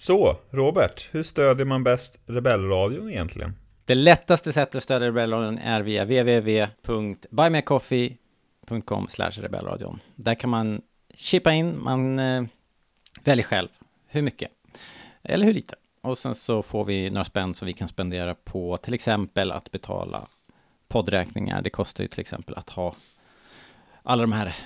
Så, Robert, hur stödjer man bäst Rebellradion egentligen? Det lättaste sättet att stödja Rebellradion är via www.buymeacoffee.com rebellradion. Där kan man chippa in, man eh, väljer själv hur mycket eller hur lite. Och sen så får vi några spänn som vi kan spendera på till exempel att betala poddräkningar. Det kostar ju till exempel att ha alla de här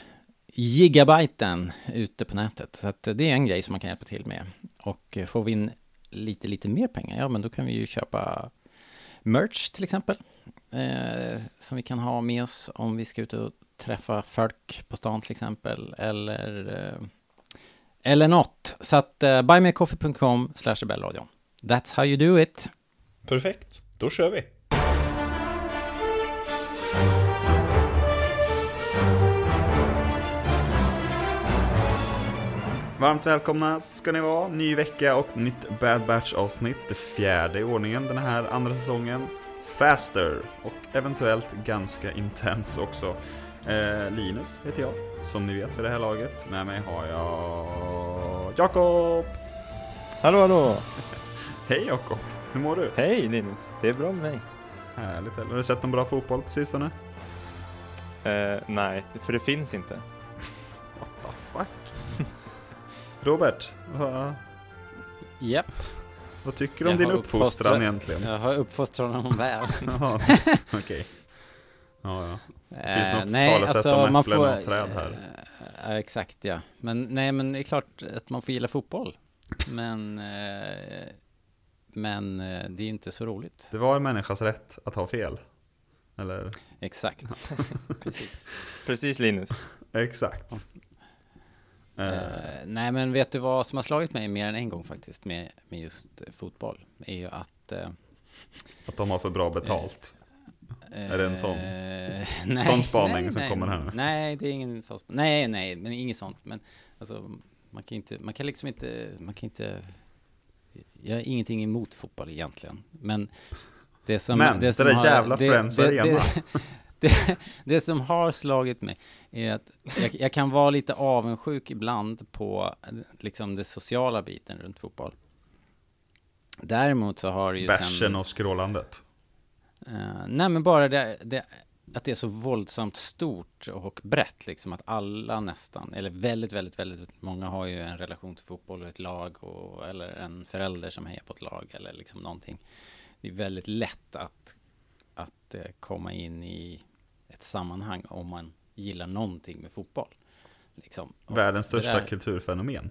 gigabyten ute på nätet. Så att det är en grej som man kan hjälpa till med. Och eh, får vi in lite, lite mer pengar, ja men då kan vi ju köpa merch till exempel. Eh, som vi kan ha med oss om vi ska ut och träffa folk på stan till exempel. Eller, eh, eller något. Så att eh, buymeacoffee.com slash rebellradion. That's how you do it. Perfekt, då kör vi. Varmt välkomna ska ni vara. Ny vecka och nytt Bad Batch avsnitt. Det fjärde i ordningen den här andra säsongen. Faster och eventuellt ganska intens också. Eh, Linus heter jag, som ni vet vid det här laget. Med mig har jag Jakob! Hallå hallå! Hej Jakob! Hur mår du? Hej Linus! Det är bra med mig. Härligt. Har du sett någon bra fotboll på sistone? Eh, nej, för det finns inte. Robert, vad, Japp. vad tycker du om Jag din uppfostran uppfostrat- egentligen? Jag har uppfostrat honom väl. Jaha, okej. Ja, ja. Finns något nej, talesätt alltså, om man äpplen får, och träd här? eh, exakt ja. Men nej, men det är klart att man får gilla fotboll. Men, eh, men eh, det är ju inte så roligt. Det var en människas rätt att ha fel. Eller? Exakt. Precis. Precis Linus. Exakt. Eh, nej, men vet du vad som har slagit mig mer än en gång faktiskt med, med just eh, fotboll? Är ju att... Eh, att de har för bra betalt. Är det en sån- nej, sån spaning nej, som nej, kommer här? Nej, det är ingen sån. Nej, nej, men inget sånt. Men alltså, man kan inte, man kan liksom inte, man kan inte... Jag har ingenting emot fotboll egentligen. Men det som... Men, det som där jävla Friends Arena. Det, det, det som har slagit mig är att jag, jag kan vara lite avundsjuk ibland på liksom det sociala biten runt fotboll. Däremot så har det ju Bärsen sen... och skrålandet. Eh, nej men bara det, det, att det är så våldsamt stort och brett liksom att alla nästan, eller väldigt, väldigt, väldigt många har ju en relation till fotboll och ett lag och, eller en förälder som hejar på ett lag eller liksom någonting. Det är väldigt lätt att, att eh, komma in i sammanhang om man gillar någonting med fotboll. Liksom. Världens största där- kulturfenomen.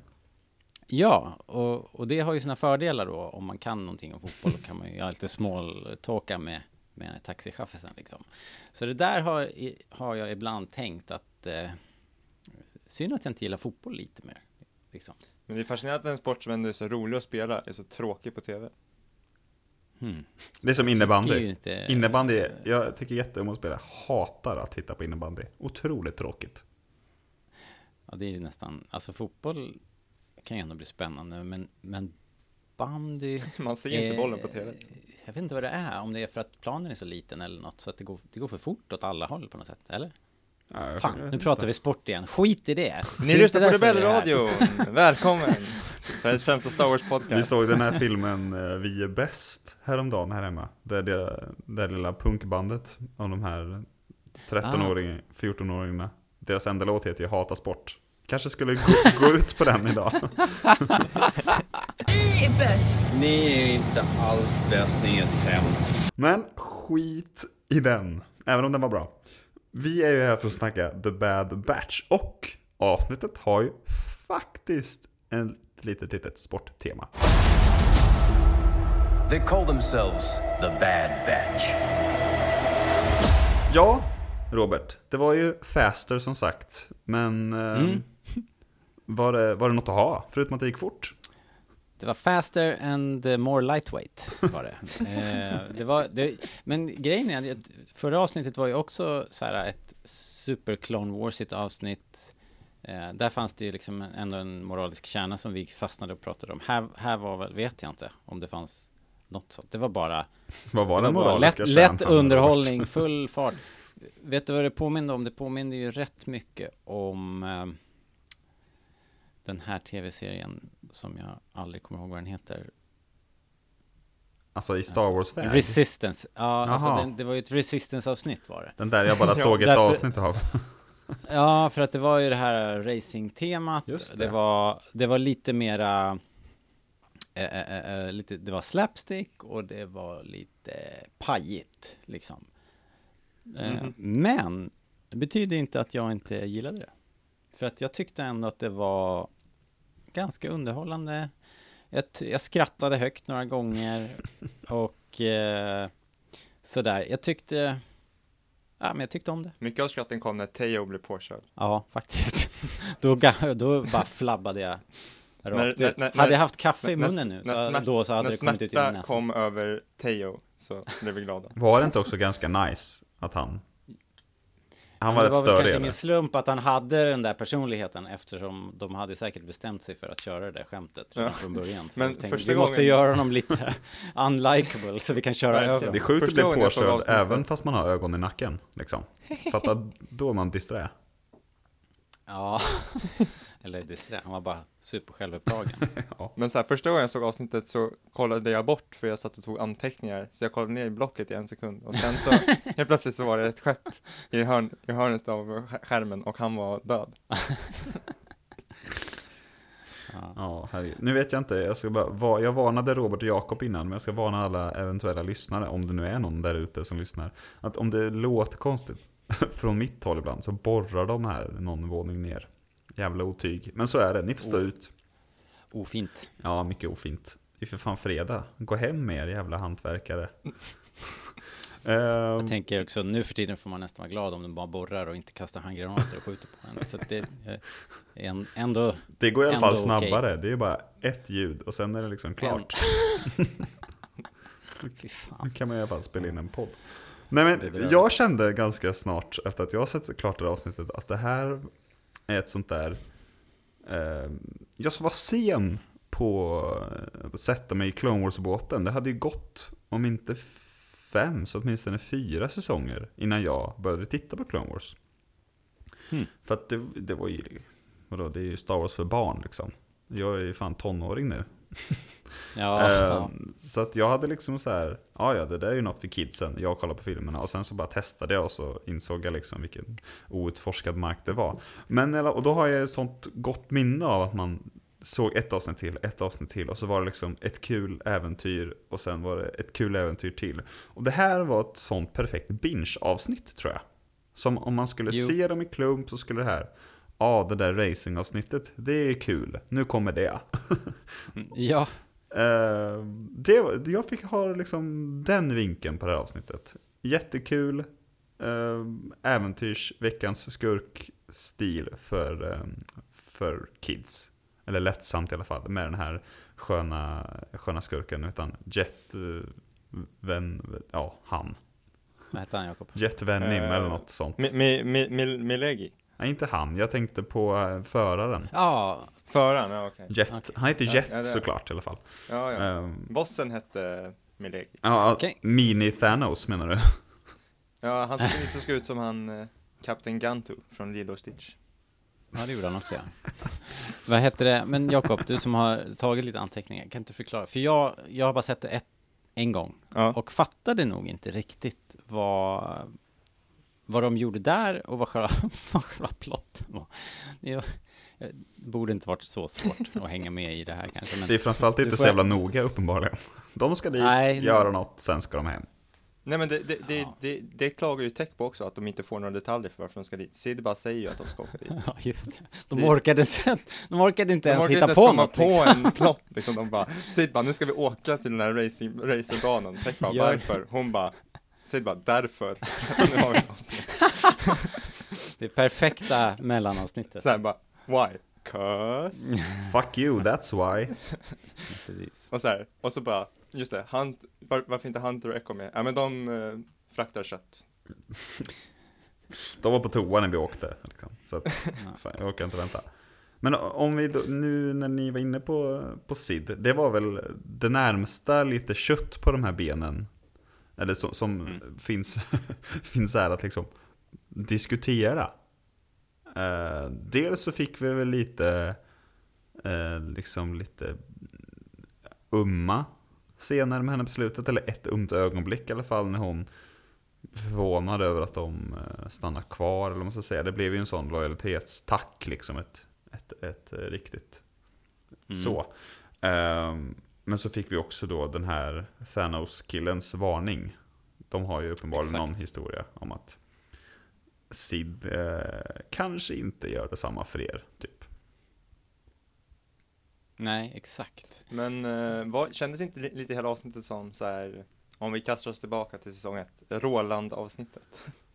Ja, och, och det har ju sina fördelar då. Om man kan någonting om fotboll då kan man ju alltid småtalka med, med taxichauffören liksom. Så det där har, har jag ibland tänkt att eh, synd att jag inte gillar fotboll lite mer. Liksom. Men det är fascinerande att en sport som ändå är så rolig att spela är så tråkig på tv. Hmm. Det är som är innebandy. inte, Innebandy, är- jag tycker jättemycket om att spela. Hatar att titta på innebandy. Otroligt tråkigt. Ja, det är ju nästan, alltså fotboll kan ju ändå bli spännande, men, men bandy Man ser inte Eh, bollen på tv. Jag vet inte vad det är, om det är för att planen är så liten eller något, så att det går, det går för fort åt alla håll på något sätt, eller? Ja, Fan, nu inte. pratar vi sport igen. Skit i det! Ni lyssnar på. Rebellradion! Välkommen! Sveriges främsta Star Wars Vi såg den här filmen eh, Vi är bäst häromdagen här hemma. Där det, det lilla punkbandet av de här 13-åringarna, 14-åringarna. Deras enda låt heter ju Hata sport. Kanske skulle gå, gå ut på den idag. Vi är bäst. Ni är inte alls bäst, ni är sämst. Men skit i den. Även om den var bra. Vi är ju här för att snacka The Bad Batch. Och avsnittet har ju faktiskt ett litet, litet sporttema. They call themselves the Bad Batch. Ja, Robert. Det var ju Faster som sagt. Men eh, Mm. var, det, var det något att ha? Förutom att det gick fort? Det var faster and eh, more lightweight var det. eh, det, var, det men grejen är att förra avsnittet var ju också så här ett super Clone Wars avsnitt. Eh, där fanns det ju liksom ändå en moralisk kärna som vi fastnade och pratade om. Här, här var väl, vet jag inte om det fanns något sånt. Det var bara Vad var den moraliska lätt, lätt underhållning, full fart. Vet du vad det påminner om? Det påminner ju rätt mycket om den här tv-serien som jag aldrig kommer ihåg vad den heter. Alltså i Star Wars-väg. Resistance. Ja, alltså den, det var ju ett Resistance-avsnitt var det. Den där jag bara såg ett därför- avsnitt av. Ja, för att det var ju det här racing-temat. Det. Det. var, det var lite mera... Eh, eh, eh, lite, det var slapstick och det var lite pajigt, liksom. Eh, Men det betyder inte att jag inte gillade det. För att jag tyckte ändå att det var ganska underhållande. Jag, jag skrattade högt några gånger och eh, sådär. Jag tyckte... Ja, men jag tyckte om det. Mycket av skratten kom när Teo blev påkörd. Ja, faktiskt. då, då bara flabbade jag rakt När- ut. när- hade när- jag haft kaffe i när- munnen nu, när så, smär- då så hade när det kommit ut genom smärta näsan. kom över Teo så blev vi glada. Var det inte också ganska nice att han... Han var det rätt störig kanske eller? ingen slump att han hade den där personligheten eftersom de hade säkert bestämt sig för att köra det där skämtet redan Ja. från början. Så Men tänkte, första vi måste gången- göra honom lite unlikable så vi kan köra över Det är honom. sjukt att Första bli påkörd även fast man har ögon i nacken. Liksom. För att då- då är man disträ. Ja, eller disträ. Han var bara supersjälvupptagen. Men så här, första gången jag såg avsnittet så kollade jag bort för jag satt och tog anteckningar. Så jag kollade ner i blocket i en sekund och sen så helt plötsligt så var det ett skepp i, hörn, i hörnet av sk- skärmen och han var död. Ja. Ja, herregud. Nu vet jag inte, jag, ska bara, jag varnade Robert och Jakob innan, men jag ska varna alla eventuella lyssnare, om det nu är någon där ute som lyssnar, att om det låter konstigt från mitt håll ibland, så borrar de här någon våning ner. Jävla otyg. Men så är det, ni får stå Oh. ut. Ofint. Ja, mycket ofint. Det är för fan fredag. Gå hem med er jävla hantverkare. Jag tänker också, nu för tiden får man nästan vara glad om de bara borrar och inte kastar handgranater och skjuter på en. Så det är en, ändå... det går i alla fall snabbare, det är bara ett ljud och sen är det liksom klart. Nu kan man i alla fall spela in en podd. Nej men jag kände ganska snart efter att jag sett klart det här avsnittet att det här är ett sånt där... Eh, jag var sen på att sätta mig i Clone Wars-båten. Det hade ju gått, om inte fem, så åtminstone fyra säsonger innan jag började titta på Clone Wars. Hmm. För att det, det var ju, vadå, det är ju Star Wars för barn liksom. Jag är ju fan tonåring nu. Ja, ja. Ehm, Så att jag hade liksom så här, ja ja det där är ju något för kidsen, jag kollar på filmerna och sen så bara testade jag och så insåg jag liksom vilken outforskad mark det var. Men och då har jag ett sånt gott minne av att man såg ett avsnitt till, ett avsnitt till och så var det liksom ett kul äventyr och sen var det ett kul äventyr till. Och det här var ett sånt perfekt binge-avsnitt tror jag. Som om man skulle Jo. se dem i klump så skulle det här, ja det där racingavsnittet, det är kul, nu kommer det. ja, Eh, det, jag fick ha liksom den vinkeln på det här avsnittet. Jättekul. Uh, äventyrs, veckans skurkstil för, eh, för kids. Eller lättsamt i alla fall, med den här sköna, sköna skurken. Utan Jet, uh, vän, ja han. vad hette han Jakob? Jet Venim Eh, eller något sånt. Mi, mi, mi, mi, Milegi. Nej, inte han. Jag tänkte på eh, föraren. Ja, Föraren, ja okej. Jet. Okej. Han heter Jet ja, det- såklart i alla fall. Ja, ja. Ehm, Bossen hette Milegi. ja, Okej. Mini Thanos menar du? Ja, han såg lite ut som han eh, Kapten Gantu från Lilo och Stitch. ja, det gjorde han också ja. Vad hette det? Men Jakob, du som har tagit lite anteckningar, kan inte förklara? För jag, jag har bara sett det ett, en gång Ja. och fattade nog inte riktigt vad, vad de gjorde där och vad själva, vad själva plotten var. Det borde inte varit så svårt att hänga med i det här kanske. Men Det är framförallt inte så jävla noga uppenbarligen. De ska dit, Nej, göra något, sen ska de hem. Nej men det, det, det, Ja. det, det klagar ju Tech på också, att de inte får några detaljer för varför de ska dit. Sid bara säger ju att de ska åka dit. Ja, just det. De Det- orkade, sen, de orkade inte De ens orkar hitta inte på något. på liksom. en plott, liksom. De bara, Sid bara, nu ska vi åka till den här racing, racerbanan. Tech bara, Gör- varför? Hon bara, Sid bara, därför. nu har vi ett avsnitt. Det perfekta mellanavsnittet. Så här bara, why? Cause. Fuck you, that's why. Och så här, och så bara, just det, Hunt, var, varför inte Hunter och Echo med? Ja men de eh, fraktar kött. De var på toa när vi åkte. Liksom. Så att, fan, jag orkar inte vänta. Men om vi då, nu när ni var inne på, på Sid, det var väl det närmsta lite kött på de här benen. Eller som, som finns, finns här att liksom diskutera. Eh, dels så fick vi väl lite eh, liksom lite umma scener med henne på slutet, eller ett ömt ögonblick i alla fall när hon förvånad över att de eh, stannar kvar, eller vad man ska säga. Det blev ju en sån lojalitetstack, liksom ett, ett, ett, riktigt Mm. så. Ehm, men så fick vi också då den här Thanos-killens varning. De har ju uppenbarligen Exakt. någon historia om att Sid eh, kanske inte gör detsamma för er, typ. Nej, exakt. Men eh, vad, kändes inte li- lite hela avsnittet som så här, om vi kastar oss tillbaka till säsong ett, Roland-avsnittet?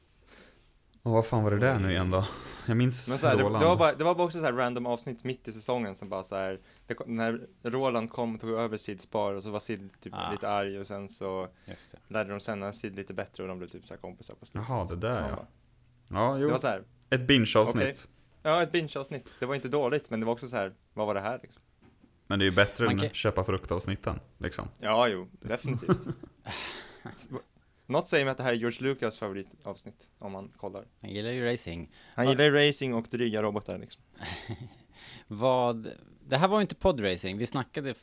Och vad fan var det där nu igen då? Jag minns Men så här, det, det, var bara, det var bara också så här random avsnitt mitt i säsongen som bara så här, det, när Roland kom och tog över Sids spar och så var Sid typ Ah. lite arg och sen så Just det. lärde de känna Sid lite bättre och de blev typ så här kompisar på slutet. Jaha, det där ja. bara- Ja, Det jo. var så här, Ett binge-avsnitt. ja ett binge-avsnitt, det var inte dåligt men det var också så här, vad var det här liksom? Men det är ju bättre Man än kan- att köpa fruktavsnitten, liksom. Ja, jo, definitivt. Något säger mig att det här är George Lucas favoritavsnitt, om man kollar. Han gillar ju racing. Han gillar ju racing och dryga robotar liksom. Vad, det här var ju inte podracing. Vi snackade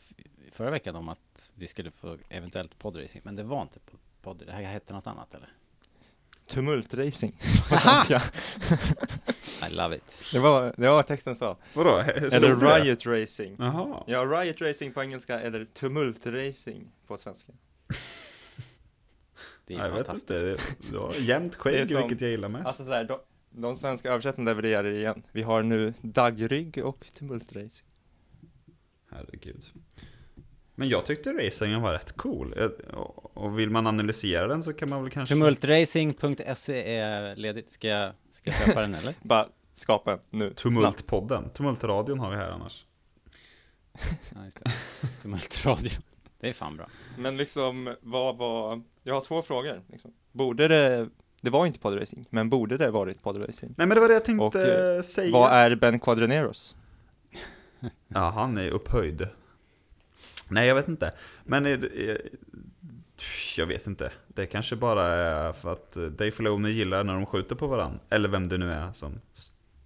förra veckan om att vi skulle få eventuellt podracing, men det var inte pod- pod. Det här hette något annat eller? Tumultracing på svenska. I love it. Det var, det var vad texten sa. Vadå? Eller det? Riot Racing. Jaha. Ja, Riot Racing på engelska eller Tumultracing på svenska. Det är jag vet fantastiskt. inte. Det, var jämnt Det är skägg, som- vilket jag gillar mest. Alltså så här, de, de svenska översättningarna levererar det igen. Vi har nu daggrygg och tumultracing. Herregud. Men jag tyckte racingen var rätt cool. Och vill man analysera den så kan man väl kanske... Tumultracing.se är ledigt. Ska jag, ska jag köpa den eller? Bara skapa en nu. Tumultpodden. Tumultradion har vi här annars. Ja, just det. Tumultradio. Det är fan bra. Men liksom, vad var, jag har två frågor. Liksom. Borde det, det var inte podracing, men borde det varit podracing? Nej men det var det jag tänkte Och, eh, säga. Vad är Ben Quadreneros? Ja, han är upphöjd. Nej, jag vet inte. Men eh, eh, jag vet inte. Det kanske bara är för att eh, Dave Filoni gillar när de skjuter på varandra. Eller vem det nu är som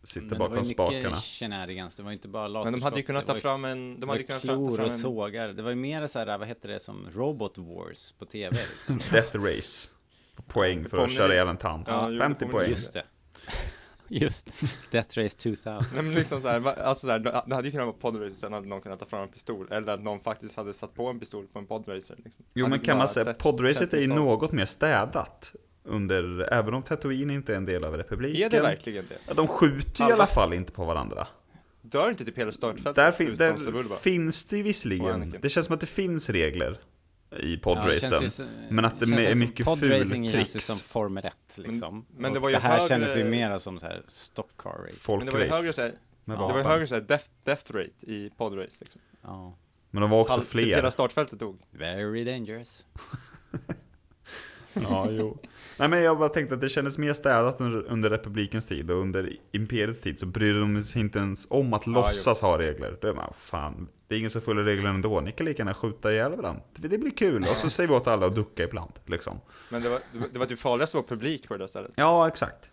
sitter Men det bakom var ju spakarna. mycket shenanigans. Det var ju inte bara Men laserskott. de hade ju kunnat det ta fram en, Det de hade kunnat ta klor fram och en, sågar. Det var ju mer så här, vad heter det, som Robot Wars på tv liksom. Death Race. Poäng för Det att köra ihjäl en tant. Ja, jo, det 50 påminner poäng. just Just det. Just Death Race 2000. Nej men liksom såhär, alltså såhär, det det hade ju kunnat vara podracer, sen hade någon kunnat ta fram en pistol, eller att någon faktiskt hade satt på en pistol på en podracer liksom. Jo men kan man säga, podracet är ju något mer städat. Under, även om Tatooine inte är en del av republiken. Är det verkligen det? Ja, de skjuter ju i Alla- alla fall inte på varandra. Dör inte typ hela startfältet? Där, fin- där finns det ju visserligen, det känns som att det finns regler i Ja, det podracen. så- men att det känns är mycket podracing ful känns ju tricks. som Formel 1 liksom. Men- men det var ju det här högre- kändes ju mer som så här stock car race. Men det var ju högre med Ja. det var ju högre såhär death, death rate i podrace liksom. Ja. Men de var också All, typ hela fler. startfältet dog. Very dangerous. Ja, jo. Nej men jag bara tänkte att det kändes mer städat under, under republikens tid och under imperiets tid så brydde de sig inte ens om att låtsas ha regler. Då är man, fan, det är ingen som följer reglerna ändå, ni kan lika gärna skjuta ihjäl varandra. Det det blir kul, och så säger vi åt alla att ducka ibland, liksom. Men det var, det var- typ farligast att vara publik på det där stället. Ja, exakt.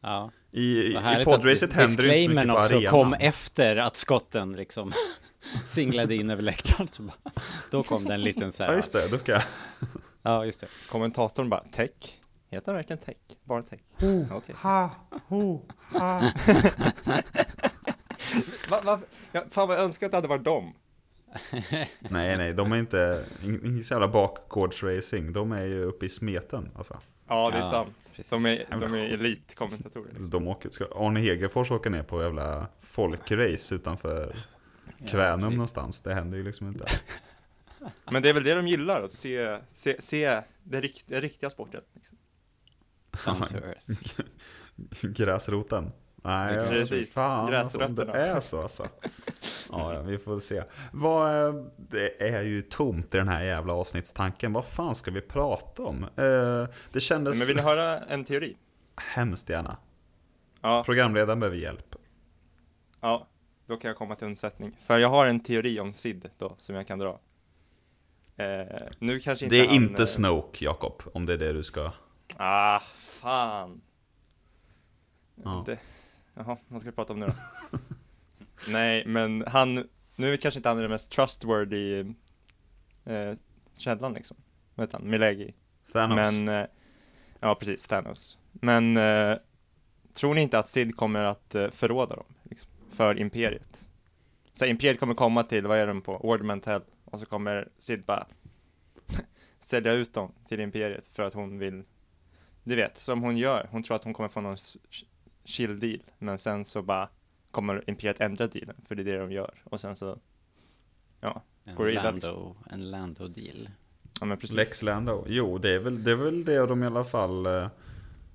Ja. I, i, i podracet att händer det inte så mycket på också arenan. kom efter att skotten liksom singlade in över läktaren. Så bara, då kom det en liten så här. Ja, just det, ducka. Ja, just det. Kommentatorn bara, tech? Heter han verkligen tech? Bara tech? Okej. Ha, ho, ha. Va, va, ja, fan vad jag önskar att det hade varit dem. Nej, nej, de är inte, ing- ingen så jävla bakgårdsracing. De är ju uppe i smeten, alltså. Ja, det är Ja, sant. precis. De är, de är elitkommentatorer. De åker, ska Arne Hegerfors åka ner på jävla folkrace utanför Kvänum precis. någonstans. Det händer ju liksom inte. Men det är väl det de gillar, att se, se, se det riktiga sporten. Liksom. Down to earth. Gräsroten. Nej, Precis, alltså, fan alltså, om det gräsrötterna. är så alltså. Ja, ja, vi får se. Vad, det är ju tomt i den här jävla avsnittstanken. Vad fan ska vi prata om? Eh, Det kändes Men vill ni höra en teori? hemskt gärna. Ja, Programledaren behöver hjälp. ja, då kan jag komma till undsättning. För jag har en teori om Sid då, som jag kan dra. Eh, nu kanske inte Det är han, inte eh, Snoke, Jakob, om det är det du ska... Ah, fan. Ja. Det, jaha, vad ska vi prata om nu då? Nej, men han, nu är kanske inte han den mest trustworthy eh, källan liksom. Vad heter han? Milegi. Thanos. Men, eh, ja precis, Thanos. Men eh, tror ni inte att Sid kommer att eh, förråda dem? Liksom, för Imperiet? Så här, Imperiet kommer komma till, vad är de på? Ornament Hell. Och så kommer Sid bara sälja ut dem till Imperiet för att hon vill, du vet, som hon gör. Hon tror att hon kommer få någon chill deal, men sen så bara kommer Imperiet ändra dealen, för det är det de gör. Och sen så, ja, En Går det illa, Lando, en Lando-deal. ja men precis. Lex Lando. Jo, det är väl det, är väl det de i alla fall eh,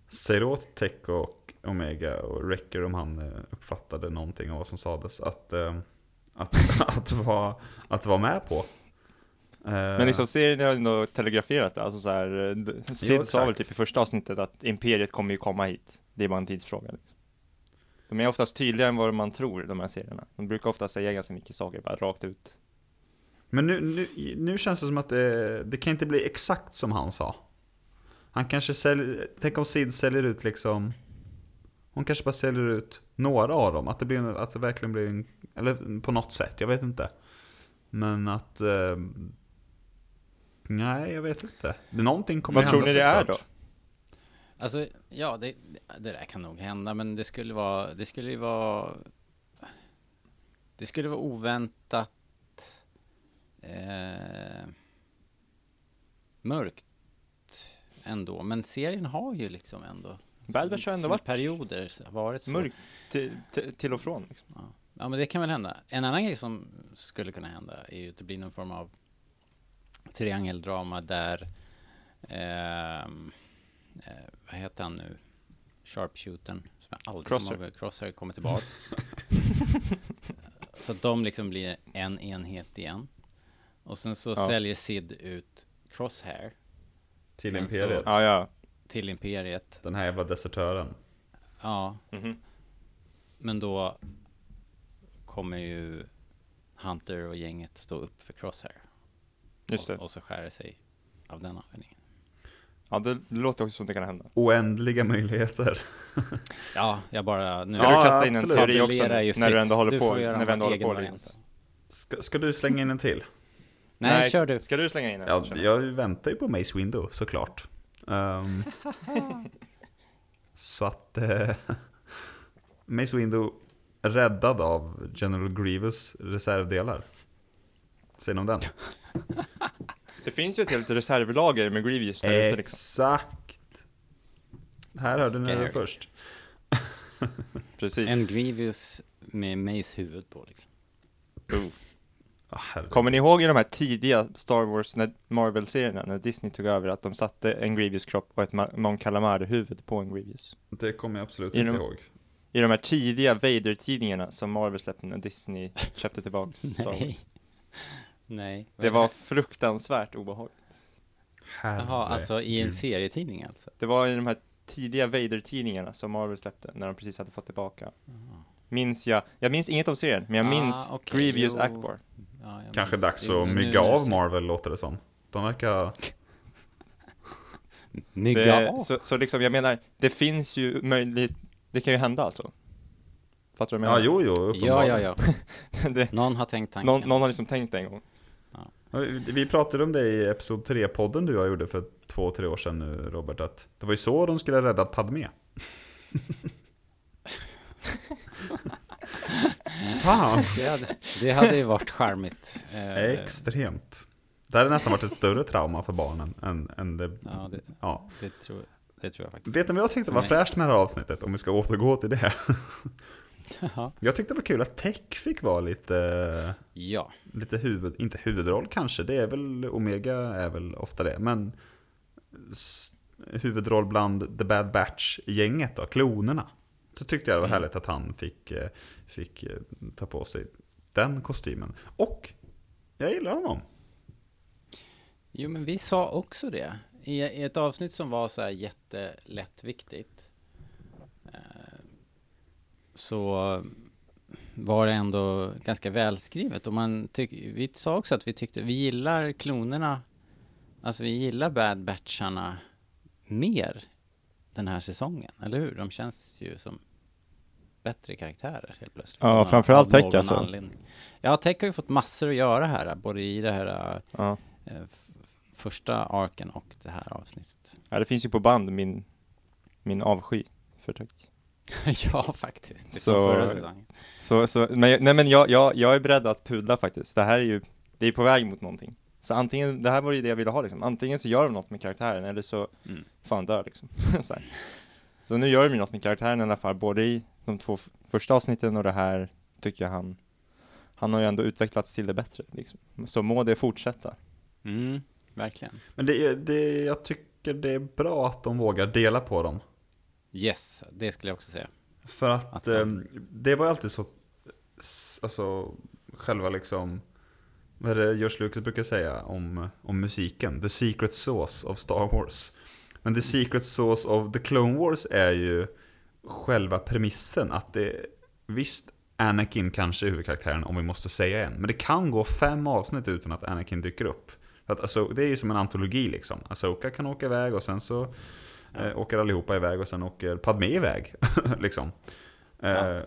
säger åt Tech och Omega och Wrecker om han eh, uppfattade någonting av vad som sades. Att, eh, att, att, vara, att vara med på. Eh, Men liksom serien har ändå telegraferat det, alltså så här, eh, Sid sa väl typ i första avsnittet att Imperiet kommer ju komma hit. Det är bara en tidsfråga. Liksom. De är oftast tydligare än vad man tror, de här serierna. De brukar ofta säga ganska mycket saker bara rakt ut. Men nu, nu, nu känns det som att det, det kan inte bli exakt som han sa. Han kanske säljer, tänk om Sid säljer ut liksom Hon kanske bara säljer ut några av dem, att det, blir, att det verkligen blir en, Eller på något sätt, jag vet inte Men att eh, Nej, jag vet inte det, Någonting kommer Vad tror hända ni det är då? Alltså, ja, det, det där kan nog hända, men det skulle vara, det skulle ju vara, det skulle vara oväntat eh, mörkt ändå. Men serien har ju liksom ändå Bad har ändå varit perioder varit så. Mörkt till, till, till och från. Liksom. Ja. ja, men det kan väl hända. En annan grej som skulle kunna hända är ju att det blir någon form av triangeldrama där, ehm, eh, vad heter han nu, sharpshootern, som jag aldrig Crosshair. kommer Crosshair kommer tillbaks. så att de liksom blir en enhet igen. Och sen så Ja. säljer Sid ut Crosshair Till Men så- Imperiet Ja, ja. till Imperiet. Den här jävla desertören Ja, Mhm. Men då kommer ju Hunter och gänget stå upp för Crosshair. Just det. Och, och så skär det sig av den anledningen. Ja, det, låter också som det kan hända. Oändliga möjligheter Ja, jag bara... Nu Ska Ja, du kasta in en teori också ju när du ändå håller Du på? När vi en ändå håller på variant. Ska, ska du slänga in en till? Nej, kör du. Ska du slänga in en? Ja, jag väntar ju på Mace Window såklart. Ehm, så att eh, Mace Window räddad av General Grievous reservdelar. Säger ni om den? Det finns ju ett helt reservlager med Grievous där ute liksom. Exakt! Här hörde ni det först. Precis. En Grievous med Mace huvud på liksom. Ah, herregud. Kommer ni ihåg i de här tidiga Star Wars när- Marvel-serierna, när Disney tog över, att de satte en Grievous-kropp och ett Mon Calamari-huvud på en Grievous? Det kommer jag absolut I inte de- ihåg. I de här tidiga Vader-tidningarna som Marvel släppte när Disney köpte tillbaks Star Wars. Nej. Det var fruktansvärt obehagligt. Jaha, alltså i en serietidning alltså? Det var i de här tidiga Vader-tidningarna som Marvel släppte, när de precis hade fått tillbaka. Minns jag, jag minns inget om serien, men jag Ah, minns okej, Grievous jo. Akbar. Ja, jag Kanske minns. dags Jo, att nu- mygga nu- av Marvel låter det som. De verkar... Mygga Det, av? så, så liksom, jag menar, det finns ju möjligt, det kan ju hända alltså. Fattar du vad jag Ja, menar? jo, jo, Ja, uppenbarligen. ja, ja. det, Någon har tänkt tanken. någon, någon har liksom tänkt en gång. Vi- pratade om det i Episod 3-podden du och jag gjorde för två, tre år sedan nu Robert, att det var ju så de skulle rädda Padmé. Fan! Det hade, det hade ju varit charmigt. Eh, Extremt. Det hade nästan varit ett större trauma för barnen än, än det... Ja, det, Ja. det, tror, det tror jag faktiskt. Vet ni vad jag tyckte var fräscht med det här avsnittet? Om vi ska återgå till det. Ja. Jag tyckte det var kul att Tech fick vara lite, Ja, lite huvud, inte huvudroll kanske, det är väl, Omega är väl ofta det, men huvudroll bland The Bad Batch-gänget då, klonerna. Så tyckte jag det var Mm. härligt att han fick, eh, fick eh, ta på sig den kostymen. Och jag gillar honom. jo men vi sa också det. I, i ett avsnitt som var så här jättelättviktigt. Så var det ändå ganska välskrivet. Och man tyck, vi sa också att vi tyckte, vi gillar klonerna. Alltså vi gillar Bad Batcharna mer den här säsongen, eller hur? De känns ju som bättre karaktärer helt plötsligt. Ja, framförallt Tech, alltså. anledning. Ja, Tech har ju fått massor att göra här, både i det här Ja. eh, första arken och det här avsnittet. ja, det finns ju på band min, min avsky för tech. ja, faktiskt. Det Så- så... förra säsongen. Så, så, men, jag- nej men jag, jag, jag är beredd att pudla faktiskt. Det här är ju, det är på väg mot någonting. Så antingen, det här var ju det jag ville ha liksom. Antingen så gör de något med karaktären eller så Mm. fan dör liksom. så, här. så nu gör de ju något med karaktären i alla fall, både i de två första avsnitten och det här tycker jag han han har ju ändå utvecklats till det bättre liksom. Så må det fortsätta. Mm, verkligen. Men det, är- det, jag tycker det är bra att de vågar dela på dem. Yes, det skulle jag också säga. För att, Att eh, det var ju alltid så, alltså själva liksom, vad är det George Lucas brukar säga om, om musiken? The secret sauce of Star Wars. Men the secret sauce of the Clone Wars är ju själva premissen att det, visst Anakin kanske är huvudkaraktären om vi måste säga en, men det kan gå fem avsnitt utan att Anakin dyker upp. För att, alltså, det är ju som en antologi liksom. Asoka kan åka iväg och sen så eh, åker allihopa iväg och sen åker Padmé iväg. liksom. Eh, Ja.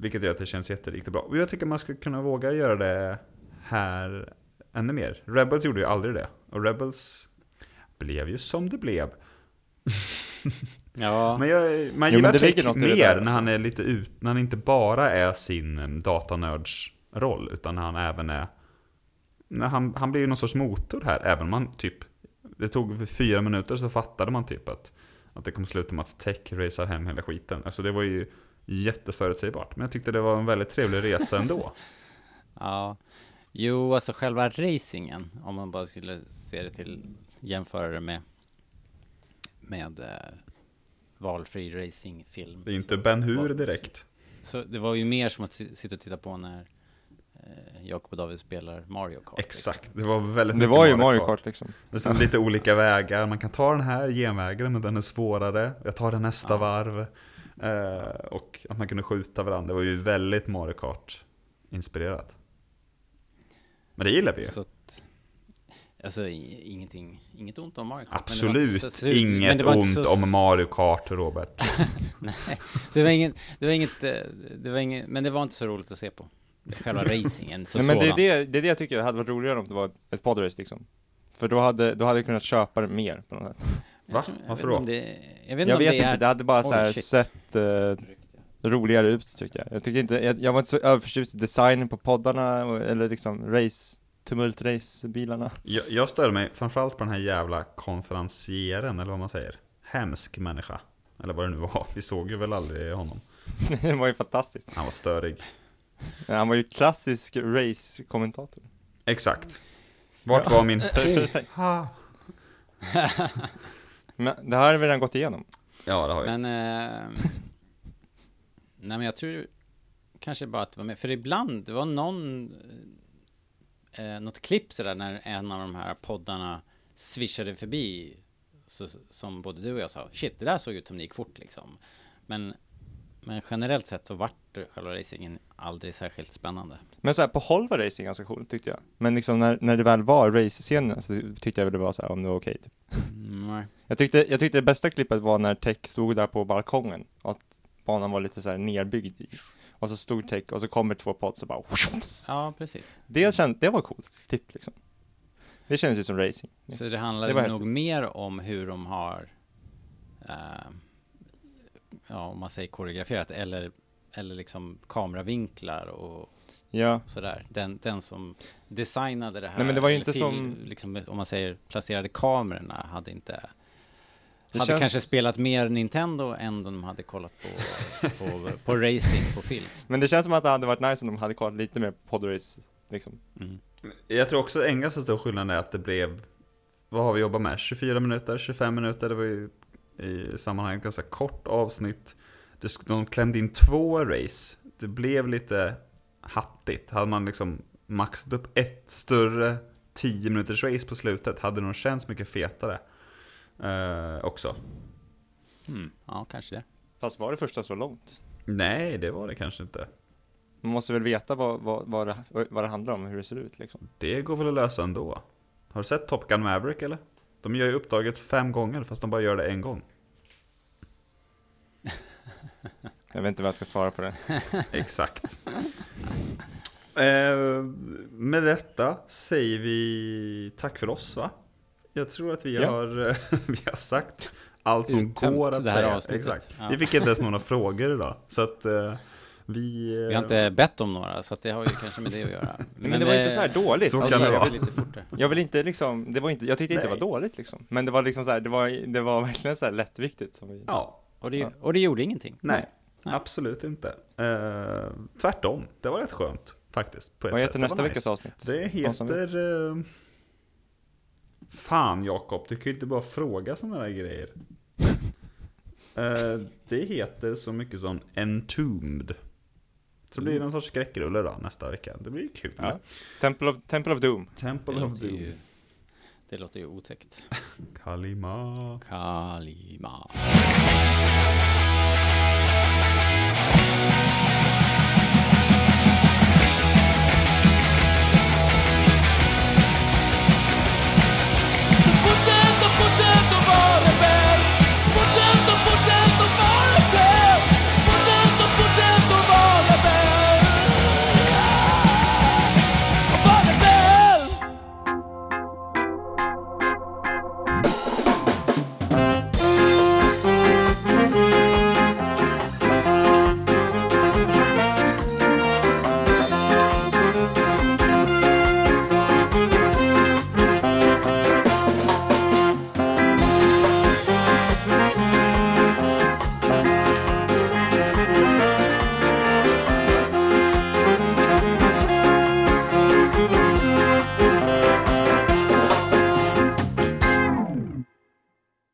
Vilket gör att det känns jätteriktigt bra. Och jag tycker man skulle kunna våga göra det här ännu mer. Rebels gjorde ju aldrig det. Och Rebels blev ju som det blev. Ja, Men jag, man Jo, gillar i det mer när alltså. han är lite ut, när han inte bara är sin um, datanördsroll, utan när han även är... När han, han blir ju någon sorts motor här, även om man typ... Det tog fyra minuter så fattade man typ att, att det kommer sluta med att Tech racear hem hela skiten. Alltså det var ju jätteförutsägbart. Men jag tyckte det var en väldigt trevlig resa ändå. ja. Jo, alltså själva racingen, om man bara skulle se det till, jämföra det med, med eh, valfri racingfilm. Det är inte Ben Hur direkt. Så det var ju mer som att si- sitta och titta på när Jakob och David spelar Mario Kart. Exakt, det var väldigt Det mycket var ju Mario Kart liksom. Det är som lite olika vägar, man kan ta den här genvägen men den är svårare. Jag tar den nästa Ja. varv. Eh, och att man kunde skjuta varandra, det var ju väldigt Mario Kart-inspirerat. Men det gillar vi ju. Så att, alltså ingenting, inget ont om Mario Kart. men det var Absolut så- men inget det var inte ont så- om Mario Kart, Robert. Nej, så det var inget, det var inget, eh, det var inget, men det var inte så roligt att se på. Själva racingen som Nej, men det är, det, det är det jag tycker hade varit roligare om det var ett podrace liksom. För då hade, då hade jag kunnat köpa det mer på något sätt. Jag Va? Varför vet då? Det, jag vet Jag inte vet om det inte, är... det hade bara så här sett eh, roligare ut tycker jag. Jag tycker inte, jag, jag var inte så överförtjust i designen på poddarna och, eller liksom race, tumult-race-bilarna. Jag, jag störde mig framförallt på den här jävla konferencieren, eller vad man säger. Hemsk människa. Eller vad det nu var. Vi såg ju väl aldrig honom. det var ju fantastiskt. Han var störig. Han var ju klassisk race-kommentator. Exakt. Vart var min... Men det här har vi redan gått igenom. Ja, det har jag. Men... Eh, nej men jag tror kanske bara att det var med, för ibland, det var någon... Eh, något klipp sådär när en av de här poddarna swishade förbi. Så, som både du och jag sa, shit det där såg ut som det gick fort liksom. Men, men generellt sett så vart själva racingen aldrig särskilt spännande. Men så här, på håll var racing ganska coolt tyckte jag. Men liksom när, när det väl var race-scenen så tyckte jag väl det var så här, om det var okej typ. Mm. Jag tyckte, jag tyckte det bästa klippet var när Tech stod där på balkongen och att banan var lite så här nerbyggd i. Och så stod Tech och så kommer två pods och bara Ja, precis. Det kände, det var coolt tipp liksom. Det kändes ju som racing. Så det handlar Det nog mer om hur de har, eh, ja om man säger koreograferat, eller, eller liksom kameravinklar och Ja, sådär. Den, den som designade det här, Nej, men det var ju inte som- liksom, om man säger placerade kamerorna, hade inte Det hade känns- kanske spelat mer Nintendo än de hade kollat på, på, på racing på film. men det känns som att det hade varit nice om de hade kollat lite mer på podrace liksom. Mm. Jag tror också en ganska stor skillnad är att det blev, vad har vi jobbat med? 24 minuter, 25 minuter, det var ju i sammanhanget ganska kort avsnitt. De klämde in två race, det blev lite hattigt. Hade man liksom maxat upp ett större 10 minuters race på slutet hade det nog känts mycket fetare. Eh, också. Mm. Ja, kanske det. Fast var det första så långt? Nej, det var det kanske inte. Man måste väl veta vad, vad, vad, det, vad det handlar om, hur det ser ut liksom. Det går väl att lösa ändå. Har du sett Top Gun Maverick eller? De gör ju uppdraget fem gånger fast de bara gör det en gång. Jag vet inte vad jag ska svara på det. Exakt. Eh, med detta säger vi tack för oss va? Jag tror att vi, Ja. har, vi har sagt allt som Uttömt går att säga. Exakt. Ja. Vi fick inte ens några frågor idag. Så att eh, vi... eh, Vi har inte bett om några, så att det har ju kanske med det att göra. Men, det var inte så här dåligt. så Alltså, kan det jag vara. vill- lite fortare. Jag vill inte liksom, det var inte, jag tyckte inte det var dåligt liksom. Men det var liksom så här, det var, det var verkligen så här lättviktigt som vi... Ja, Och det, och det gjorde ingenting. nej. Nej. Absolut inte. Eh, tvärtom. Det var rätt skönt faktiskt. På ett Vad sätt. heter nästa nice. veckas avsnitt? Det heter... Eh... Fan Jakob, du kan ju inte bara fråga sådana där grejer. eh, det heter så mycket som Entombed. Så det blir någon sorts skräckrulle då nästa vecka. Det blir kul. Ja. Temple, of, Temple of Doom. Temple Det of låter, Doom. ju, det låter ju otäckt. Kalima. Kalima.